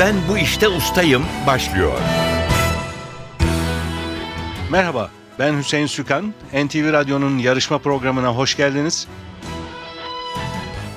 Ben bu işte ustayım başlıyor. Merhaba, ben Hüseyin Sükan. NTV Radyo'nun yarışma programına hoş geldiniz.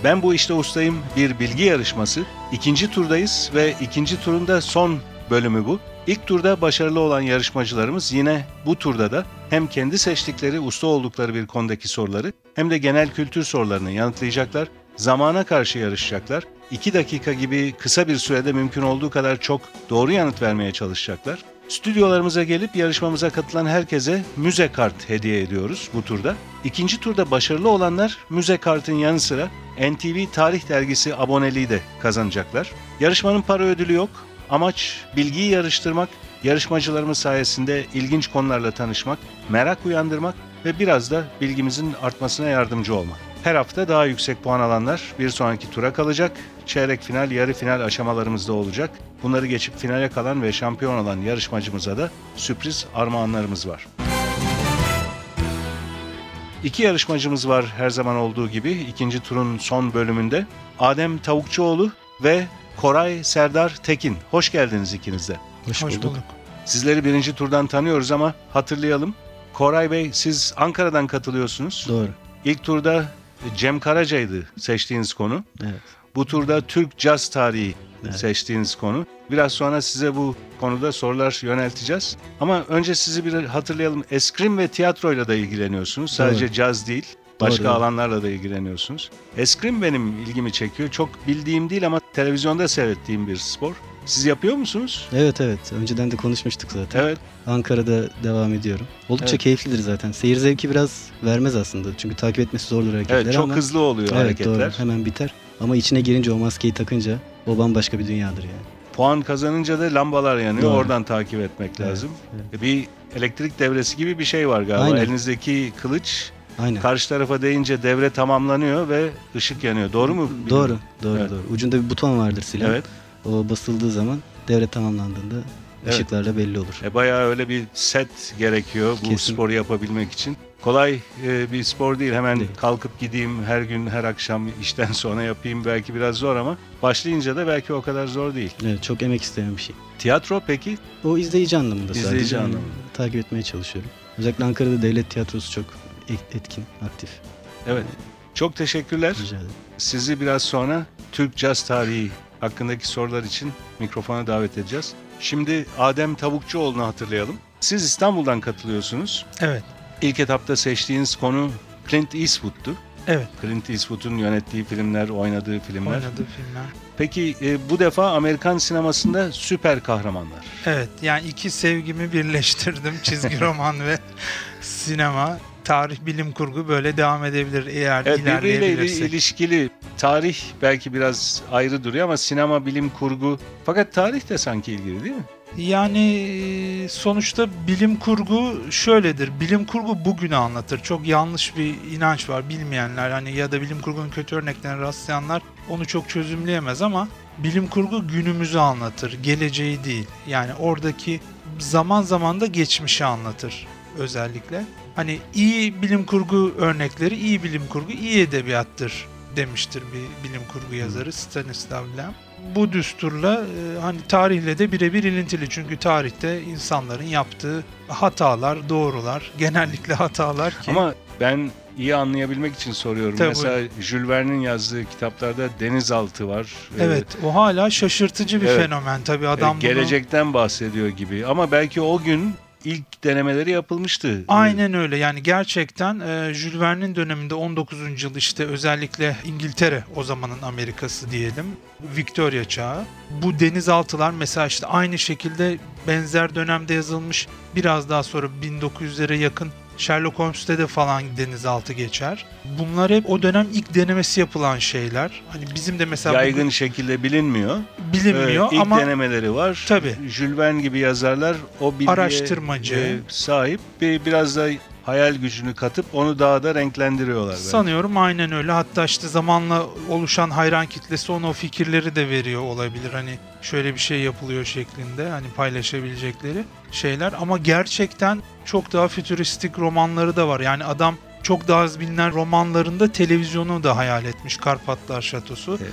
Ben bu işte ustayım bir bilgi yarışması. İkinci turdayız ve ikinci turun da son bölümü bu. İlk turda başarılı olan yarışmacılarımız yine bu turda da hem kendi seçtikleri usta oldukları bir konudaki soruları hem de genel kültür sorularını yanıtlayacaklar. Zamana karşı yarışacaklar. 2 dakika gibi kısa bir sürede mümkün olduğu kadar çok doğru yanıt vermeye çalışacaklar. Stüdyolarımıza gelip yarışmamıza katılan herkese müze kart hediye ediyoruz bu turda. İkinci turda başarılı olanlar müze kartın yanı sıra NTV Tarih Dergisi aboneliği de kazanacaklar. Yarışmanın para ödülü yok. Amaç bilgiyi yarıştırmak, yarışmacılarımız sayesinde ilginç konularla tanışmak, merak uyandırmak ve biraz da bilgimizin artmasına yardımcı olmak. Her hafta daha yüksek puan alanlar bir sonraki tura kalacak. Çeyrek final, yarı final aşamalarımızda olacak. Bunları geçip finale kalan ve şampiyon olan yarışmacımıza da sürpriz armağanlarımız var. İki yarışmacımız var her zaman olduğu gibi ikinci turun son bölümünde. Adem Tavukçuoğlu ve Koray Serdar Tekin. Hoş geldiniz ikiniz de. Hoş, bulduk. Sizleri birinci turdan tanıyoruz ama hatırlayalım. Koray Bey siz Ankara'dan katılıyorsunuz. Doğru. İlk turda Cem Karaca'ydı seçtiğiniz konu. Evet. Bu turda Türk caz tarihi Evet. seçtiğiniz konu. Biraz sonra size bu konuda sorular yönelteceğiz. Ama önce sizi bir hatırlayalım. Eskrim ve tiyatroyla da ilgileniyorsunuz. Sadece Doğru. caz değil. Başka Doğru. alanlarla da ilgileniyorsunuz. Eskrim benim ilgimi çekiyor. Çok bildiğim değil ama televizyonda seyrettiğim bir spor. Siz yapıyor musunuz? Evet evet. Önceden de konuşmuştuk zaten. Evet. Ankara'da devam ediyorum. Oldukça Evet. keyiflidir zaten. Seyir zevki biraz vermez aslında. Çünkü takip etmesi zordur hareketler Evet çok ama... hızlı oluyor Evet hareketler. doğru. Hemen biter. Ama içine girince o maskeyi takınca o bambaşka bir dünyadır yani. Puan kazanınca da lambalar yanıyor. Doğru. Oradan takip etmek Evet, lazım. evet. Bir elektrik devresi gibi bir şey var galiba. Aynen. Elinizdeki kılıç Aynen. karşı tarafa değince devre tamamlanıyor ve ışık yanıyor. Doğru mu? Doğru. Doğru Evet. doğru. Ucunda bir buton vardır silah. Evet. O basıldığı zaman devre tamamlandığında Evet. ışıklarla belli olur. E, bayağı öyle bir set gerekiyor bu Kesin. sporu yapabilmek için. Kolay e, bir spor değil. Hemen Değil. kalkıp gideyim her gün her akşam işten sonra yapayım belki biraz zor ama başlayınca da belki o kadar zor değil. Evet çok emek isteyen bir şey. Tiyatro peki? O izleyici anlamında İzleyici sadece. Yani anlamında. Takip etmeye çalışıyorum. Özellikle Ankara'da devlet tiyatrosu çok et- etkin, aktif. Evet. Çok teşekkürler. Rica ederim. Sizi biraz sonra Türk caz tarihi hakkındaki sorular için mikrofona davet edeceğiz. Şimdi Adem Tavukçuoğlu'nu hatırlayalım. Siz İstanbul'dan katılıyorsunuz. Evet, İlk etapta seçtiğiniz konu Clint Eastwood'tu. evet. Clint Eastwood'un yönettiği filmler, oynadığı filmler. Oynadığı filmler. Peki e, bu defa Amerikan sinemasında süper kahramanlar. Evet, yani iki sevgimi birleştirdim. Çizgi roman ve sinema. Tarih, bilim kurgu böyle devam edebilir eğer Evet birbiriyle ili- ilerleyebilirsek. ilişkili. Tarih belki biraz ayrı duruyor ama sinema, bilim kurgu. Fakat tarih de sanki ilgili değil mi? Yani e, sonuçta bilim kurgu şöyledir. Bilim kurgu bugünü anlatır. Çok yanlış bir inanç var. Bilmeyenler hani ya da bilim kurgunun kötü örneklerine rastlayanlar onu çok çözümleyemez ama bilim kurgu günümüzü anlatır. Geleceği değil. Yani oradaki zaman zaman da geçmişi anlatır özellikle. Hani iyi bilim kurgu örnekleri iyi bilim kurgu iyi edebiyattır demiştir bir bilim kurgu yazarı Stanislav Lem. Bu düsturla e, hani tarihle de birebir ilintili çünkü tarihte insanların yaptığı hatalar, doğrular, genellikle hatalar ki Ama ben iyi anlayabilmek için soruyorum. Tabii, Mesela Jules Verne'in yazdığı kitaplarda denizaltı var. Ee, evet o hala şaşırtıcı bir Evet. fenomen tabii e, adam bunu gelecekten bahsediyor gibi. Ama belki o gün ilk denemeleri yapılmıştı. Aynen öyle yani gerçekten e, Jules Verne'in döneminde 19. yıl işte özellikle İngiltere o zamanın Amerikası diyelim Victoria çağı. Bu denizaltılar mesela işte aynı şekilde benzer dönemde yazılmış biraz daha sonra 1900'lere yakın Sherlock Holmes'te de falan denizaltı geçer. Bunlar hep o dönem ilk denemesi yapılan şeyler. Hani bizim de mesela Yaygın bugün şekilde bilinmiyor. bilinmiyor Ee, ilk ama denemeleri var. Tabii. Jules Verne gibi yazarlar o bilgiye Araştırmacı. e, sahip ve biraz da hayal gücünü katıp onu daha da renklendiriyorlar. bence. Sanıyorum aynen öyle. Hatta işte zamanla oluşan hayran kitlesi ona o fikirleri de veriyor olabilir. Hani şöyle bir şey yapılıyor şeklinde hani paylaşabilecekleri şeyler. Ama gerçekten çok daha fütüristik romanları da var. Yani adam çok daha az bilinen romanlarında televizyonu da hayal etmiş. Karpatlar Şatosu Evet.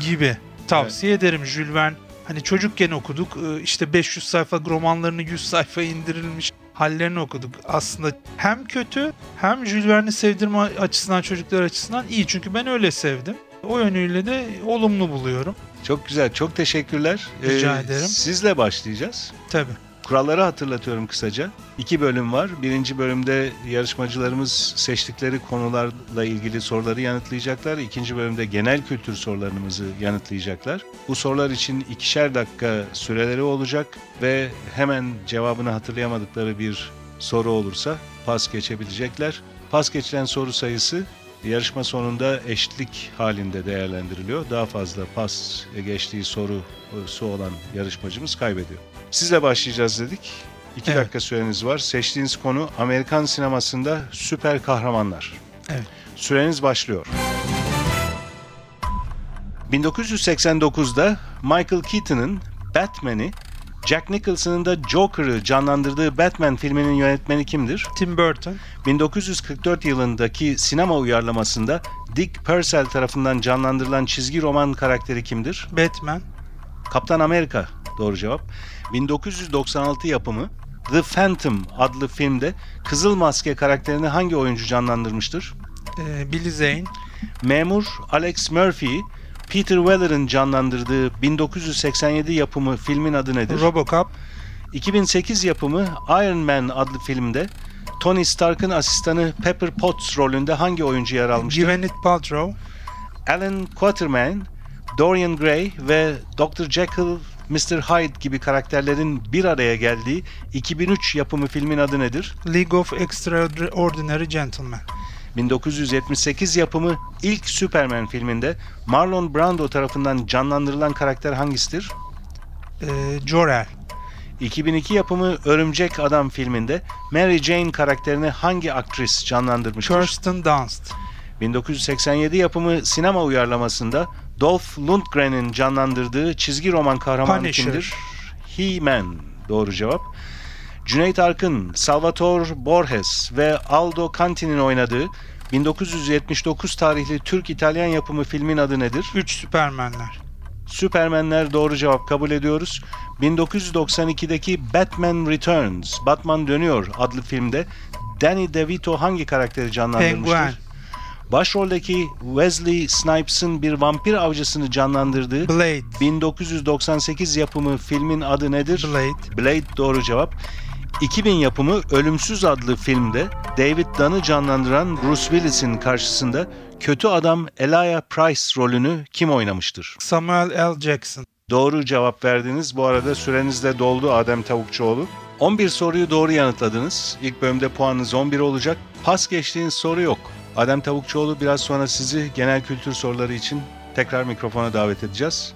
gibi. Tavsiye ederim Jules Verne. Hani çocukken okuduk e, işte 500 sayfa romanlarını 100 sayfa indirilmiş hallerini okuduk. Aslında hem kötü hem Jules Verne'i sevdirme açısından çocuklar açısından iyi. Çünkü ben öyle sevdim. O yönüyle de olumlu buluyorum. Çok güzel, çok teşekkürler. Rica Ee, ederim. Sizle başlayacağız. Tabii. Kuralları hatırlatıyorum kısaca. İki bölüm var. Birinci bölümde yarışmacılarımız seçtikleri konularla ilgili soruları yanıtlayacaklar. İkinci bölümde genel kültür sorularımızı yanıtlayacaklar. Bu sorular için ikişer dakika süreleri olacak ve hemen cevabını hatırlayamadıkları bir soru olursa pas geçebilecekler. Pas geçilen soru sayısı yarışma sonunda eşitlik halinde değerlendiriliyor. Daha fazla pas geçtiği sorusu olan yarışmacımız kaybediyor. Sizle başlayacağız dedik. İki Evet. dakika süreniz var. Seçtiğiniz konu Amerikan sinemasında süper kahramanlar. Evet. Süreniz başlıyor. 1989'da Michael Keaton'ın Batman'i, Jack Nicholson'ın da Joker'ı canlandırdığı Batman filminin yönetmeni kimdir? Tim Burton, 1944 yılındaki sinema uyarlamasında Dick Purcell tarafından canlandırılan çizgi roman karakteri kimdir? Batman, Kaptan Amerika doğru cevap. 1996 yapımı The Phantom adlı filmde Kızıl Maske karakterini hangi oyuncu canlandırmıştır? e, Billy Zane, Memur Alex Murphy'yi Peter Weller'ın canlandırdığı 1987 yapımı filmin adı nedir? Robocop, 2008 yapımı Iron Man adlı filmde Tony Stark'ın asistanı Pepper Potts rolünde hangi oyuncu yer almıştır? Gwyneth Paltrow, Alan Quatermain, Dorian Gray ve Dr. Jekyll, Mr. Hyde gibi karakterlerin bir araya geldiği 2003 yapımı filmin adı nedir? League of Extraordinary Gentlemen, 1978 yapımı ilk Superman filminde Marlon Brando tarafından canlandırılan karakter hangisidir? e, Jor-El, 2002 yapımı Örümcek Adam filminde Mary Jane karakterini hangi aktris canlandırmıştır? Kirsten Dunst, 1987 yapımı sinema uyarlamasında Dolph Lundgren'in canlandırdığı çizgi roman kahramanı Punisher. kimdir? He-Man. Doğru cevap. Cüneyt Arkın, Salvatore Borges ve Aldo Conti'nin oynadığı 1979 tarihli Türk-İtalyan yapımı filmin adı nedir? 3 Süpermenler, Süpermenler doğru cevap kabul ediyoruz. 1992'deki Batman Returns, Batman Dönüyor adlı filmde Danny DeVito hangi karakteri canlandırmıştır? Penguin, Başroldeki Wesley Snipes'ın bir vampir avcısını canlandırdığı Blade, 1998 yapımı filmin adı nedir? Blade, Blade doğru cevap. 2000 yapımı Ölümsüz adlı filmde David Dunn'ı canlandıran Bruce Willis'in karşısında kötü adam Elijah Price rolünü kim oynamıştır? Samuel L. Jackson, Doğru cevap verdiniz. Bu arada süreniz de doldu Adem Tavukçuoğlu. 11 soruyu doğru yanıtladınız. İlk bölümde puanınız 11 olacak. Pas geçtiğiniz soru yok. Adem Tavukçuoğlu biraz sonra sizi genel kültür soruları için tekrar mikrofona davet edeceğiz.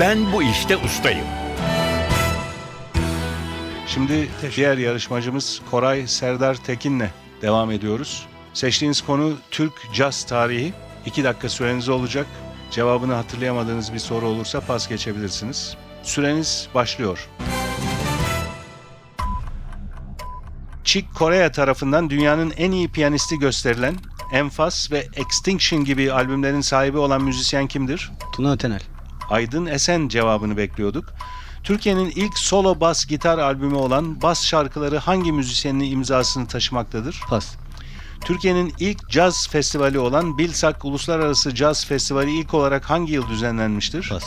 Ben bu işte ustayım. Şimdi diğer yarışmacımız Koray Serdar Tekin'le devam ediyoruz. Seçtiğiniz konu Türk caz tarihi. 2 dakika süreniz olacak. Cevabını hatırlayamadığınız bir soru olursa pas geçebilirsiniz. Süreniz başlıyor. Chick Corea tarafından dünyanın en iyi piyanisti gösterilen Enfas ve Extinction gibi albümlerin sahibi olan müzisyen kimdir? Tuna Ötenel. Aydın Esen cevabını bekliyorduk. Türkiye'nin ilk solo bas gitar albümü olan Bas şarkıları hangi müzisyenin imzasını taşımaktadır? Pas. Türkiye'nin ilk caz festivali olan Bilsak Uluslararası Caz Festivali ilk olarak hangi yıl düzenlenmiştir? Pas.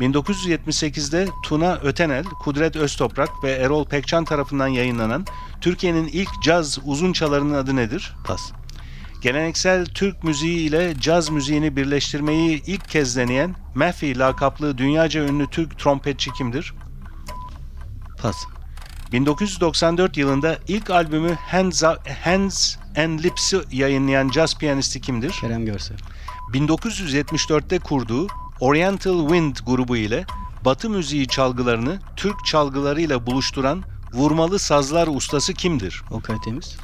1978'de Tuna Ötenel, Kudret Öztoprak ve Erol Pekcan tarafından yayınlanan Türkiye'nin ilk caz uzun çalarının adı nedir? Pas. Geleneksel Türk müziği ile caz müziğini birleştirmeyi ilk kez deneyen Maffey lakaplı dünyaca ünlü Türk trompetçi kimdir? Pas. 1994 yılında ilk albümü Hands, Hands and Lips'i yayınlayan caz piyanisti kimdir? Kerem Görsel. 1974'te kurduğu Oriental Wind grubu ile Batı müziği çalgılarını Türk çalgılarıyla buluşturan vurmalı sazlar ustası kimdir? Okay Temiz.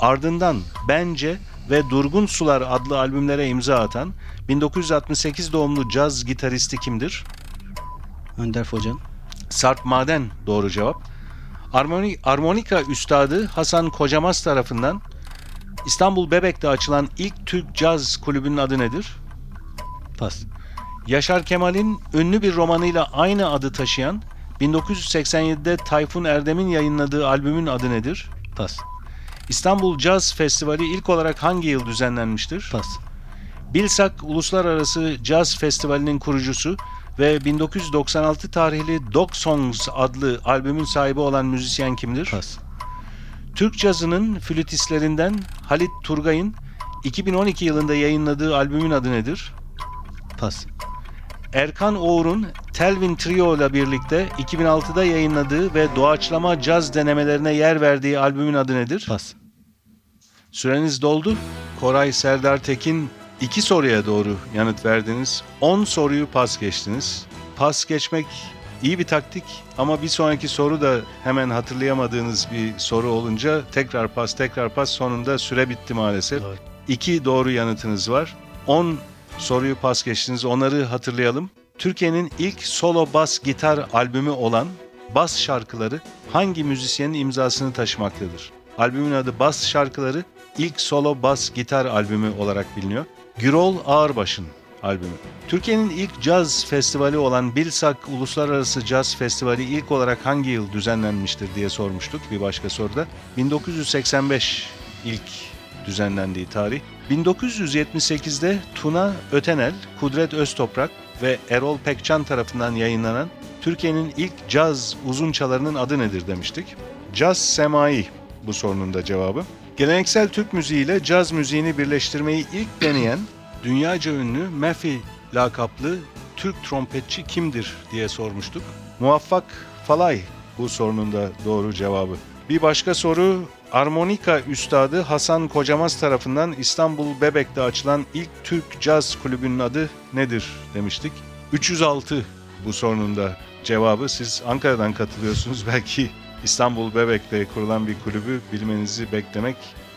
Ardından Bence ve Durgun Sular adlı albümlere imza atan 1968 doğumlu caz gitaristi kimdir? Önder Focan. Sarp Maden doğru cevap. Armoni, armonika üstadı Hasan Kocamaz tarafından İstanbul Bebek'te açılan ilk Türk caz kulübünün adı nedir? Pas. Yaşar Kemal'in ünlü bir romanıyla aynı adı taşıyan 1987'de Tayfun Erdem'in yayınladığı albümün adı nedir? Pas. İstanbul Caz Festivali ilk olarak hangi yıl düzenlenmiştir? Pas. Bilsak Uluslararası Caz Festivali'nin kurucusu ve 1996 tarihli Dog Songs adlı albümün sahibi olan müzisyen kimdir? Pas. Türk cazının flütistlerinden Halit Turgay'ın 2012 yılında yayınladığı albümün adı nedir? Pas. Erkan Oğur'un Telvin Trio ile birlikte 2006'da yayınladığı ve doğaçlama caz denemelerine yer verdiği albümün adı nedir? Pas. Süreniz doldu. Koray Serdar Tekin iki soruya doğru yanıt verdiniz. 10 soruyu pas geçtiniz. Pas geçmek iyi bir taktik ama bir sonraki soru da hemen hatırlayamadığınız bir soru olunca tekrar pas tekrar pas sonunda süre bitti maalesef. Doğru. İki doğru yanıtınız var. 10 soruyu pas geçtiniz. Onları hatırlayalım. Türkiye'nin ilk solo bas gitar albümü olan Bas şarkıları hangi müzisyenin imzasını taşımaktadır? Albümün adı Bas şarkıları ilk solo bas gitar albümü olarak biliniyor. Gürol Ağırbaş'ın albümü. Türkiye'nin ilk caz festivali olan Bilsak Uluslararası Caz Festivali ilk olarak hangi yıl düzenlenmiştir diye sormuştuk bir başka soruda. 1985 ilk düzenlendiği tarih. 1978'de Tuna Ötenel, Kudret Öztoprak ve Erol Pekcan tarafından yayınlanan Türkiye'nin ilk caz uzunçalarının adı nedir demiştik. Caz Semai bu sorunun da cevabı. Geleneksel Türk müziğiyle caz müziğini birleştirmeyi ilk deneyen dünyaca ünlü Mefi lakaplı Türk trompetçi kimdir diye sormuştuk. Muvaffak Falay bu sorunun da doğru cevabı. Bir başka soru Armonika Üstadı Hasan Kocamaz tarafından İstanbul Bebek'te açılan ilk Türk Caz Kulübü'nün adı nedir demiştik. 306 bu sorunun da cevabı. Siz Ankara'dan katılıyorsunuz. Belki İstanbul Bebek'te kurulan bir kulübü bilmenizi beklemek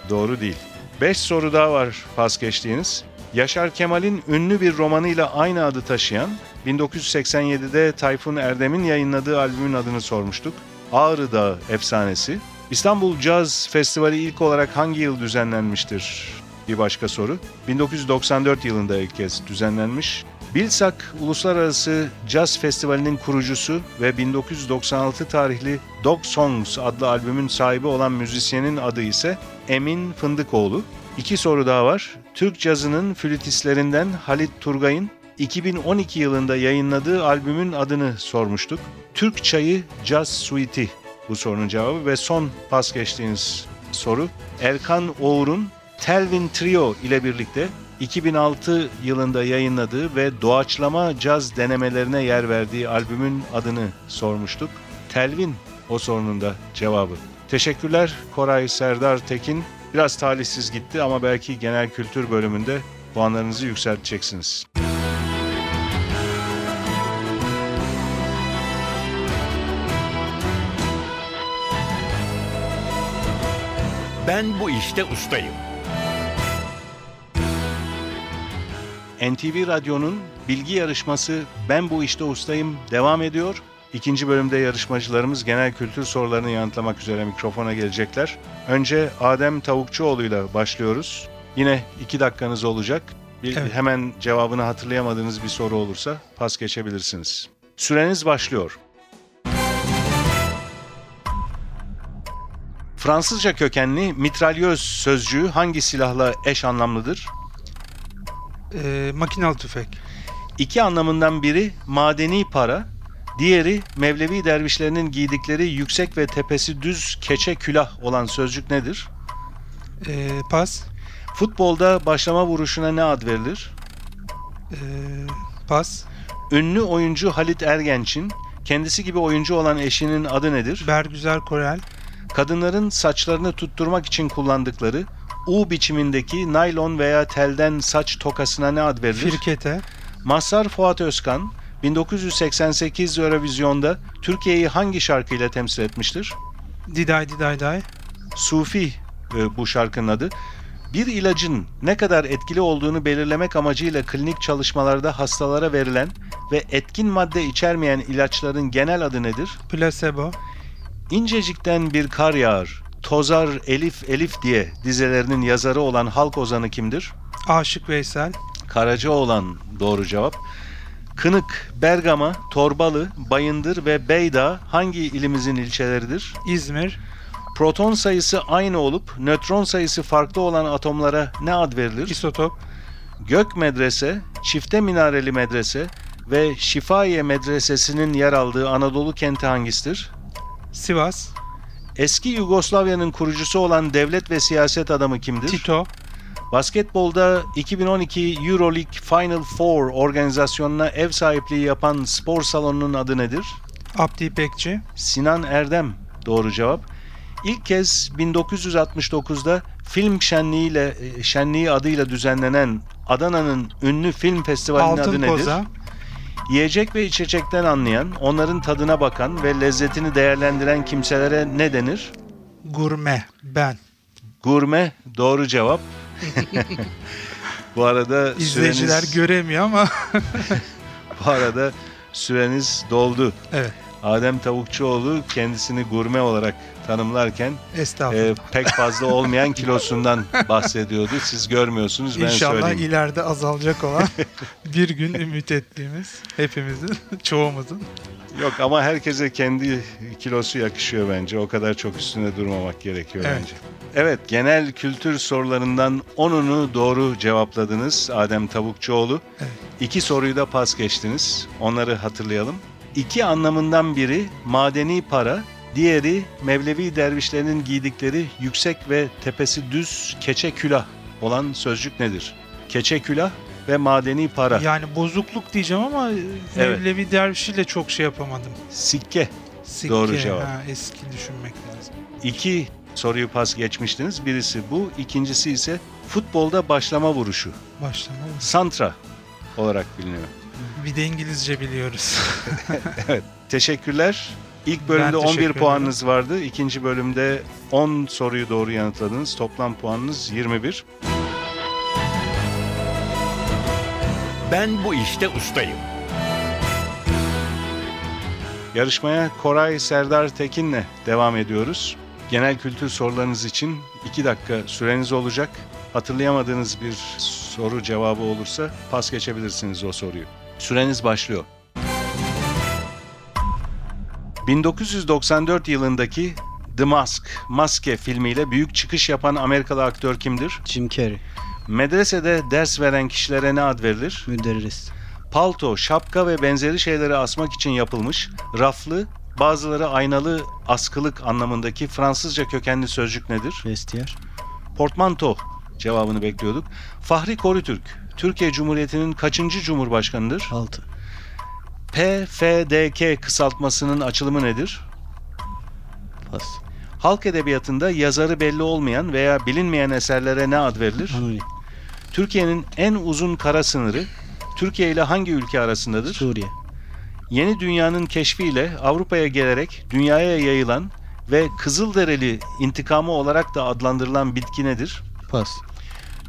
doğru değil. 5 soru daha var pas geçtiğiniz. Yaşar Kemal'in ünlü bir romanıyla aynı adı taşıyan 1987'de Tayfun Erdem'in yayınladığı albümün adını sormuştuk. Ağrı Dağı Efsanesi. İstanbul Caz Festivali ilk olarak hangi yıl düzenlenmiştir? Bir başka soru. 1994 yılında ilk kez düzenlenmiş. Bilsak Uluslararası Caz Festivali'nin kurucusu ve 1996 tarihli Dog Songs adlı albümün sahibi olan müzisyenin adı ise Emin Fındıkoğlu. İki soru daha var. Türk cazının flütistlerinden Halit Turgay'ın 2012 yılında yayınladığı albümün adını sormuştuk. Türk Çayı Jazz Suite'i bu sorunun cevabı ve son pas geçtiğiniz soru Erkan Oğur'un Telvin Trio ile birlikte 2006 yılında yayınladığı ve doğaçlama caz denemelerine yer verdiği albümün adını sormuştuk. Telvin o sorunun da cevabı. Teşekkürler Koray Serdar Tekin. Biraz talihsiz gitti ama belki genel kültür bölümünde puanlarınızı yükselteceksiniz. Ben bu işte ustayım. NTV Radyo'nun bilgi yarışması Ben Bu İşte Ustayım devam ediyor. İkinci bölümde yarışmacılarımız genel kültür sorularını yanıtlamak üzere mikrofona gelecekler. Önce Adem Tavukçuoğlu ile başlıyoruz. Yine iki dakikanız olacak. Bir, Evet. Hemen cevabını hatırlayamadığınız bir soru olursa pas geçebilirsiniz. Süreniz başlıyor. Fransızca kökenli mitralyöz sözcüğü hangi silahla eş anlamlıdır? Ee, makinalı tüfek. İki anlamından biri madeni para, diğeri Mevlevi dervişlerinin giydikleri yüksek ve tepesi düz keçe külah olan sözcük nedir? Ee, pas. Futbolda başlama vuruşuna ne ad verilir? Ee, pas. Ünlü oyuncu Halit Ergenç'in kendisi gibi oyuncu olan eşinin adı nedir? Bergüzar Korel. Kadınların saçlarını tutturmak için kullandıkları U biçimindeki naylon veya telden saç tokasına ne ad verilir? Firkete. Mazhar Fuat Özkan 1988 Eurovizyon'da Türkiye'yi hangi şarkıyla temsil etmiştir? Diday Diday Day. Sufi e, bu şarkının adı. Bir ilacın ne kadar etkili olduğunu belirlemek amacıyla klinik çalışmalarda hastalara verilen ve etkin madde içermeyen ilaçların genel adı nedir? Placebo. İncecikten bir kar yağar, tozar Elif Elif diye dizelerinin yazarı olan halk ozanı kimdir? Aşık Veysel. Karacaoğlan doğru cevap. Kınık, Bergama, Torbalı, Bayındır ve Beydağ hangi ilimizin ilçeleridir? İzmir, Proton sayısı aynı olup nötron sayısı farklı olan atomlara ne ad verilir? isotop, Gök Medrese, Çifte Minareli Medrese ve Şifahiye Medresesi'nin yer aldığı Anadolu kenti hangisidir? Sivas, Eski Yugoslavya'nın kurucusu olan devlet ve siyaset adamı kimdir? Tito, Basketbolda 2012 EuroLeague Final Four organizasyonuna ev sahipliği yapan spor salonunun adı nedir? Abdi İpekçi, Sinan Erdem doğru cevap. İlk kez 1969'da film şenliğiyle e, şenliği adıyla düzenlenen Adana'nın ünlü film festivalinin adı Altın nedir? Koza, Yiyecek ve içecekten anlayan, onların tadına bakan ve lezzetini değerlendiren kimselere ne denir? Gurme, ben. Gurme doğru cevap. Bu arada İzleyiciler süreniz, göremiyor ama bu arada süreniz doldu. evet, Adem Tavukçuoğlu kendisini gurme olarak tanımlarken e, pek fazla olmayan kilosundan bahsediyordu. Siz görmüyorsunuz ben İnşallah söyleyeyim. ileride azalacak olan bir gün ümit ettiğimiz hepimizin, çoğumuzun. Yok ama herkese kendi kilosu yakışıyor bence. O kadar çok üstüne durmamak gerekiyor Evet. bence. Evet, genel kültür sorularından 10'unu doğru cevapladınız Adem Tavukçuoğlu. Evet. İki soruyu da pas geçtiniz. Onları hatırlayalım. İki anlamından biri madeni para, diğeri Mevlevi dervişlerin giydikleri yüksek ve tepesi düz keçe külah olan sözcük nedir? Keçe külah ve madeni para. Yani bozukluk diyeceğim ama Evet. Mevlevi Dervişi'yle çok şey yapamadım. Sikke. Sikke, Doğru cevap. Ha, eski düşünmek lazım. İki soruyu pas geçmiştiniz. Birisi bu, ikincisi ise futbolda başlama vuruşu. Başlama. mı? Santra olarak biliniyor. Bir de İngilizce biliyoruz. Teşekkürler. İlk bölümde teşekkür 11 ederim. puanınız vardı. İkinci bölümde 10 soruyu doğru yanıtladınız. Toplam puanınız 21. Ben bu işte ustayım. Yarışmaya Koray Serdar Tekin'le devam ediyoruz. Genel kültür sorularınız için 2 dakika süreniz olacak. Hatırlayamadığınız bir soru cevabı olursa pas geçebilirsiniz o soruyu. Süreniz başlıyor. 1994 yılındaki The Mask, Maske filmiyle büyük çıkış yapan Amerikalı aktör kimdir? Jim Carrey, Medresede ders veren kişilere ne ad verilir? müderris, palto, şapka ve benzeri şeyleri asmak için yapılmış raflı, bazıları aynalı askılık anlamındaki Fransızca kökenli sözcük nedir? vestiyer, Portmanto cevabını bekliyorduk. Fahri Korutürk, Türkiye Cumhuriyeti'nin kaçıncı cumhurbaşkanıdır? 6, PFDK kısaltmasının açılımı nedir? pas, Halk edebiyatında yazarı belli olmayan veya bilinmeyen eserlere ne ad verilir? anonim, Türkiye'nin en uzun kara sınırı Türkiye ile hangi ülke arasındadır? Suriye, Yeni dünyanın keşfiyle Avrupa'ya gelerek dünyaya yayılan ve Kızılderili intikamı olarak da adlandırılan bitki nedir? pas,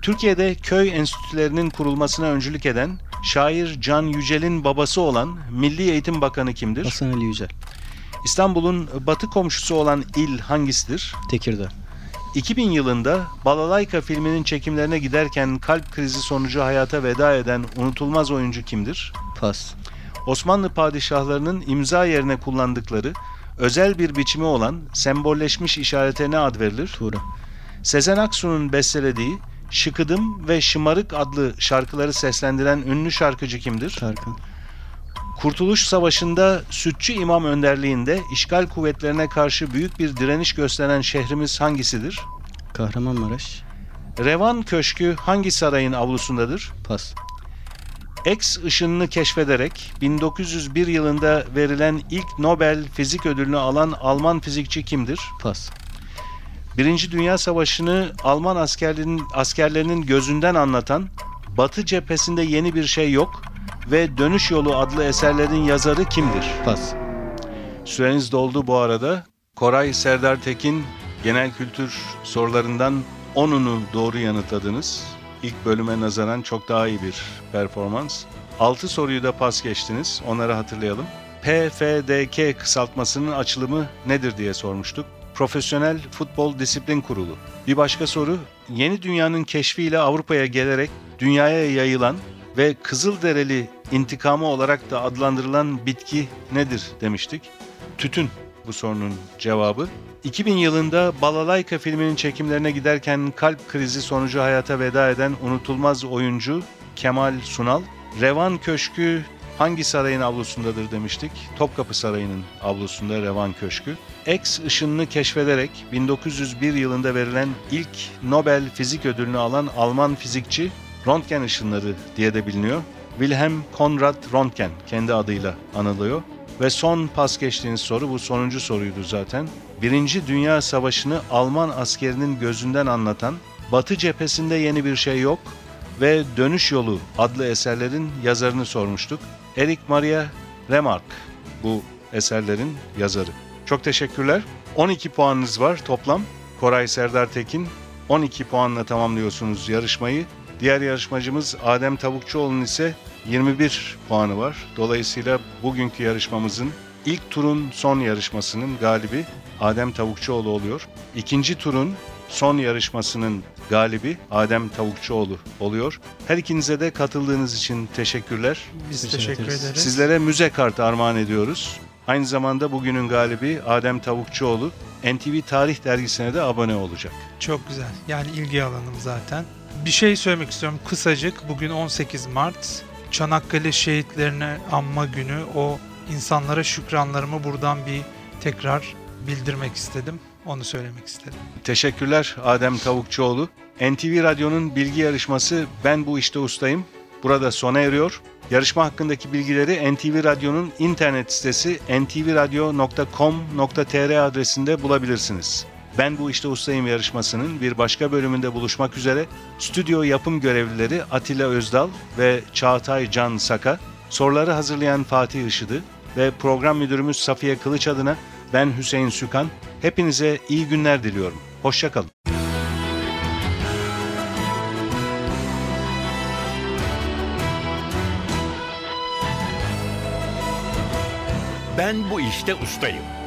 Türkiye'de köy enstitülerinin kurulmasına öncülük eden şair Can Yücel'in babası olan Milli Eğitim Bakanı kimdir? Hasan Ali Yücel, İstanbul'un batı komşusu olan il hangisidir? Tekirdağ, 2000 yılında Balalayka filminin çekimlerine giderken kalp krizi sonucu hayata veda eden unutulmaz oyuncu kimdir? pas, Osmanlı padişahlarının imza yerine kullandıkları özel bir biçimi olan sembolleşmiş işarete ne ad verilir? Tuğra, Sezen Aksu'nun bestelediği Şıkıdım ve Şımarık adlı şarkıları seslendiren ünlü şarkıcı kimdir? Tarkan, Kurtuluş Savaşı'nda Sütçü İmam önderliğinde işgal kuvvetlerine karşı büyük bir direniş gösteren şehrimiz hangisidir? Kahramanmaraş, Revan Köşkü hangi sarayın avlusundadır? pas, X ışınını keşfederek 1901 yılında verilen ilk Nobel Fizik Ödülünü alan Alman fizikçi kimdir? pas, Birinci Dünya Savaşı'nı Alman askerlerinin, askerlerinin gözünden anlatan Batı cephesinde yeni bir şey yok ve Dönüş Yolu adlı eserlerin yazarı kimdir? pas, Süreniz doldu bu arada. Koray Serdar Tekin genel kültür sorularından 10'unu doğru yanıtladınız. İlk bölüme nazaran çok daha iyi bir performans. 6 soruyu da pas geçtiniz. Onları hatırlayalım. PFDK kısaltmasının açılımı nedir diye sormuştuk. Profesyonel Futbol Disiplin Kurulu. Bir başka soru, yeni dünyanın keşfiyle Avrupa'ya gelerek dünyaya yayılan ve Kızılderili intikamı olarak da adlandırılan bitki nedir demiştik. Tütün bu sorunun cevabı. 2000 yılında Balalayka filminin çekimlerine giderken kalp krizi sonucu hayata veda eden unutulmaz oyuncu Kemal Sunal, Revan Köşkü hangi sarayın avlusundadır demiştik. Topkapı Sarayı'nın avlusunda Revan Köşkü. X ışınını keşfederek 1901 yılında verilen ilk Nobel Fizik Ödülünü alan Alman fizikçi Röntgen ışınları diye de biliniyor. Wilhelm Konrad Röntgen kendi adıyla anılıyor. Ve son pas geçtiğiniz soru bu sonuncu soruydu zaten. Birinci Dünya Savaşı'nı Alman askerinin gözünden anlatan Batı cephesinde yeni bir şey yok ve Dönüş Yolu adlı eserlerin yazarını sormuştuk. Eric Maria Remarque bu eserlerin yazarı. Çok teşekkürler. 12 puanınız var toplam. Koray Serdar Tekin 12 puanla tamamlıyorsunuz yarışmayı. Diğer yarışmacımız Adem Tavukçuoğlu'nun ise 21 puanı var. Dolayısıyla bugünkü yarışmamızın ilk turun son yarışmasının galibi Adem Tavukçuoğlu oluyor. İkinci turun son yarışmasının galibi Adem Tavukçuoğlu oluyor. Her ikinize de katıldığınız için teşekkürler. Biz Teşekkür ederiz. ederiz. Sizlere müze kartı armağan ediyoruz. Aynı zamanda bugünün galibi Adem Tavukçuoğlu NTV Tarih Dergisi'ne de abone olacak. Çok güzel. Yani ilgi alanım zaten. Bir şey söylemek istiyorum kısacık. Bugün 18 Mart. Çanakkale şehitlerine anma günü. O insanlara şükranlarımı buradan bir tekrar bildirmek istedim. Onu söylemek istedim. Teşekkürler Adem Tavukçuoğlu. NTV Radyo'nun bilgi yarışması Ben Bu İşte Ustayım burada sona eriyor. Yarışma hakkındaki bilgileri NTV Radyo'nun internet sitesi ntvradio.com.tr adresinde bulabilirsiniz. Ben Bu İşte Ustayım yarışmasının bir başka bölümünde buluşmak üzere stüdyo yapım görevlileri Atilla Özdal ve Çağatay Can Saka, soruları hazırlayan Fatih Işıdı ve program müdürümüz Safiye Kılıç adına ben Hüseyin Sükan. Hepinize iyi günler diliyorum. Hoşçakalın. Ben bu işte ustayım.